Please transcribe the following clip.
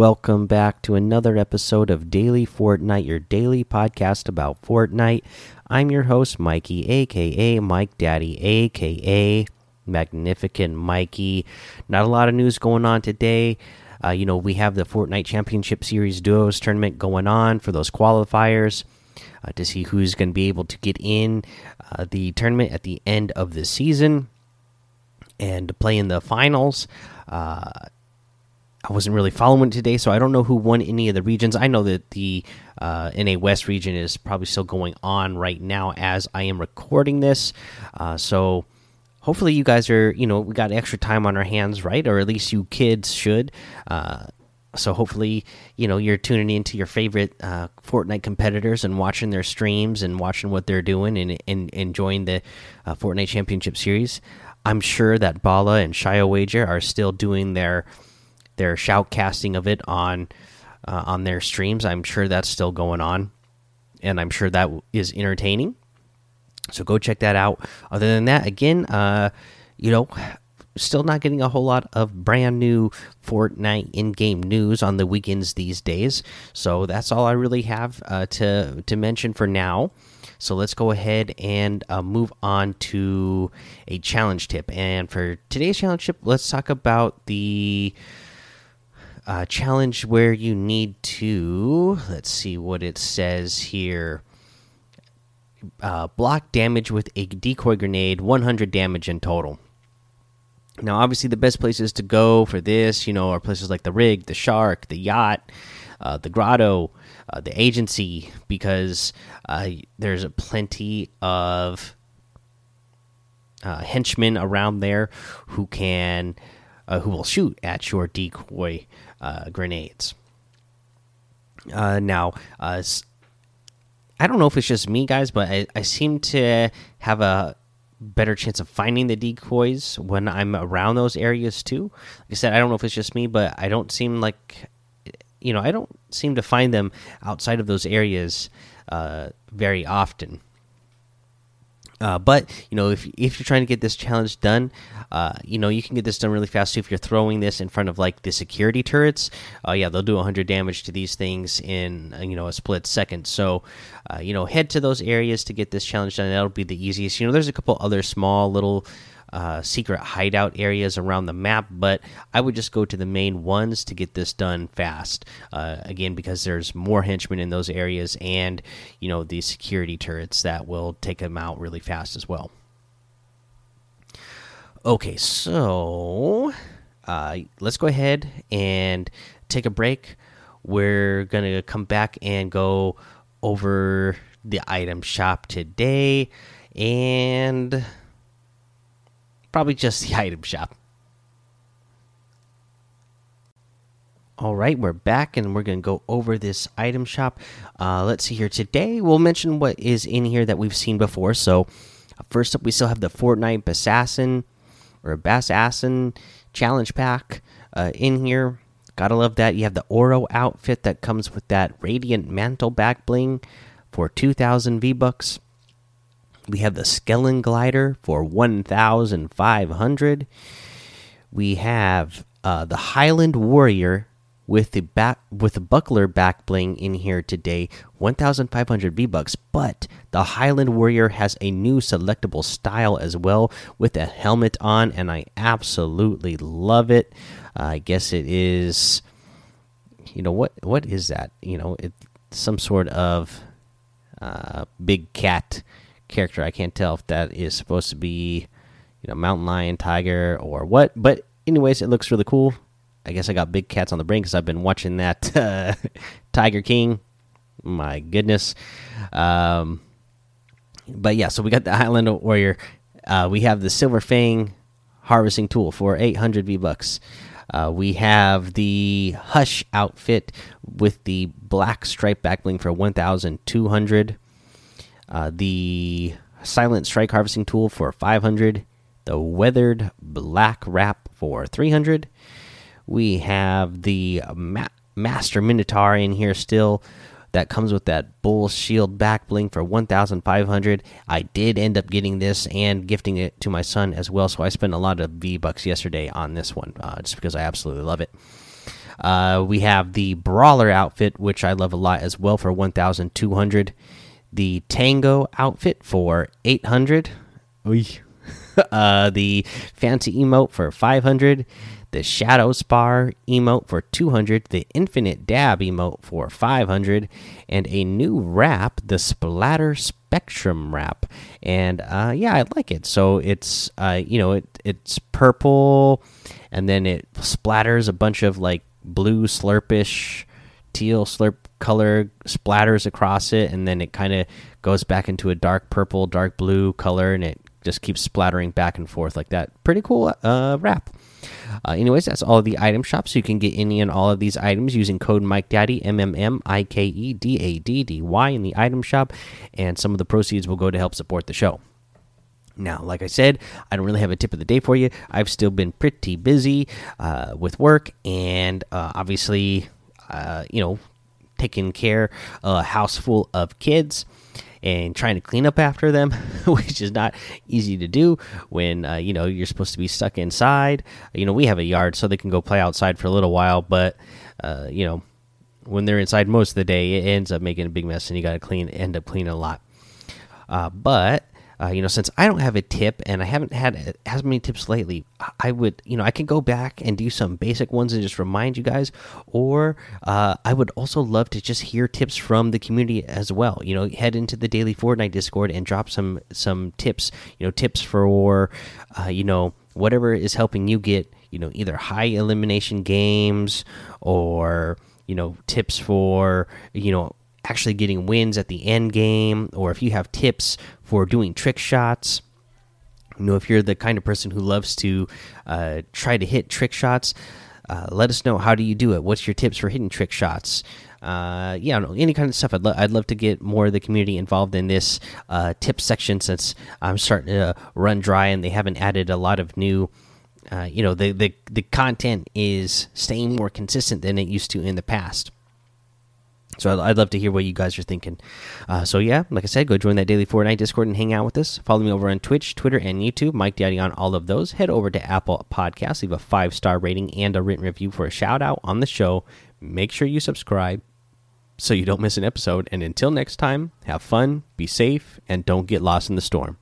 Welcome back to another episode of Daily Fortnite, your daily podcast about Fortnite. I'm your host, Mikey, aka Mike Daddy, aka Magnificent Mikey. Not a lot of news going on today. Uh, you know, we have the Fortnite Championship Series Duos tournament going on for those qualifiers uh, to see who's going to be able to get in uh, the tournament at the end of the season and play in the finals. I wasn't really following today, so I don't know who won any of the regions. I know that the uh, NA West region is probably still going on right now as I am recording this. Uh, so hopefully, you guys are, you know, we got extra time on our hands, right? Or at least you kids should. Uh, so hopefully, you know, you're tuning into your favorite uh, Fortnite competitors and watching their streams and watching what they're doing and, and enjoying the uh, Fortnite Championship Series. I'm sure that Bala and Shio Wager are still doing their their shoutcasting of it on uh, on their streams. I'm sure that's still going on, and I'm sure that is entertaining. So go check that out. Other than that, again, uh, you know, still not getting a whole lot of brand new Fortnite in-game news on the weekends these days. So that's all I really have uh, to to mention for now. So let's go ahead and uh, move on to a challenge tip. And for today's challenge tip, let's talk about the uh, challenge where you need to let's see what it says here. Uh, block damage with a decoy grenade 100 damage in total. Now obviously the best places to go for this you know are places like the rig the shark the yacht uh, the grotto uh, the agency because uh, there's plenty of uh, henchmen around there who can uh, who will shoot at your decoy uh, grenades. Uh, now, uh, I don't know if it's just me, guys, but I, I seem to have a better chance of finding the decoys when I'm around those areas too. Like I said, I don't know if it's just me, but I don't seem like, you know, I don't seem to find them outside of those areas uh, very often. Uh, but you know, if if you're trying to get this challenge done, uh, you know you can get this done really fast too. If you're throwing this in front of like the security turrets, uh, yeah, they'll do 100 damage to these things in uh, you know a split second. So, uh, you know, head to those areas to get this challenge done. That'll be the easiest. You know, there's a couple other small little uh, secret hideout areas around the map, but I would just go to the main ones to get this done fast. Uh, again, because there's more henchmen in those areas, and you know the security turrets that will take them out really fast as well. Okay, so uh, let's go ahead and take a break. We're gonna come back and go over the item shop today and Probably just the item shop. All right, we're back and we're going to go over this item shop. Uh, let's see here. Today, we'll mention what is in here that we've seen before. So, first up, we still have the Fortnite Assassin or Assassin Challenge Pack uh, in here. Gotta love that. You have the Oro outfit that comes with that Radiant Mantle back bling for 2,000 V Bucks. We have the Skellen Glider for 1,500. We have uh, the Highland Warrior with the back with the buckler back bling in here today 1500 v bucks but the highland warrior has a new selectable style as well with a helmet on and i absolutely love it. Uh, i guess it is you know what what is that? You know it's some sort of uh, big cat character. I can't tell if that is supposed to be, you know, mountain lion, tiger, or what. But anyways, it looks really cool. I guess I got big cats on the brain because I've been watching that uh, Tiger King. My goodness. Um, but yeah, so we got the Highland Warrior. Uh, we have the Silver Fang harvesting tool for 800 V bucks. Uh, we have the Hush outfit with the black stripe backbling for 1,200 uh, the silent strike harvesting tool for 500 the weathered black wrap for 300 we have the Ma master minotaur in here still that comes with that bull shield back bling for 1500 i did end up getting this and gifting it to my son as well so i spent a lot of v bucks yesterday on this one uh, just because i absolutely love it. Uh, we have the Brawler outfit, which I love a lot as well, for 1,200. The Tango outfit for 800. uh, the Fancy emote for 500. The Shadow Spar emote for 200. The Infinite Dab emote for 500. And a new wrap, the Splatter Spectrum wrap. And uh, yeah, I like it. So it's, uh, you know, it it's purple and then it splatters a bunch of like blue slurpish teal slurp color splatters across it and then it kind of goes back into a dark purple dark blue color and it just keeps splattering back and forth like that. Pretty cool uh wrap. Uh, anyways that's all the item shops. So you can get any and all of these items using code mike daddy m m m i k e d a d d y in the item shop and some of the proceeds will go to help support the show. Now, like I said, I don't really have a tip of the day for you. I've still been pretty busy uh, with work and uh, obviously, uh, you know, taking care a house full of kids and trying to clean up after them, which is not easy to do when uh, you know you're supposed to be stuck inside. You know, we have a yard, so they can go play outside for a little while, but uh, you know, when they're inside most of the day, it ends up making a big mess, and you got to clean, end up cleaning a lot. Uh, but uh, you know, since I don't have a tip and I haven't had as many tips lately, I would, you know, I can go back and do some basic ones and just remind you guys, or uh, I would also love to just hear tips from the community as well. You know, head into the daily Fortnite Discord and drop some some tips. You know, tips for, uh, you know, whatever is helping you get, you know, either high elimination games or you know tips for you know actually getting wins at the end game, or if you have tips for doing trick shots. You know, if you're the kind of person who loves to uh, try to hit trick shots, uh, let us know how do you do it. What's your tips for hitting trick shots? Uh, yeah, know, any kind of stuff. I'd, lo I'd love to get more of the community involved in this uh, tip section since I'm starting to run dry and they haven't added a lot of new. Uh, you know, the, the the content is staying more consistent than it used to in the past. So I'd, love to hear what you guys are thinking. Uh, so yeah, like I said, go join that daily Fortnite Discord and hang out with us. Follow me over on Twitch, Twitter, and YouTube. Mike Daddy on all of those. Head over to Apple Podcasts, leave a five star rating and a written review for a shout out on the show. Make sure you subscribe so you don't miss an episode. And until next time, have fun, be safe, and don't get lost in the storm.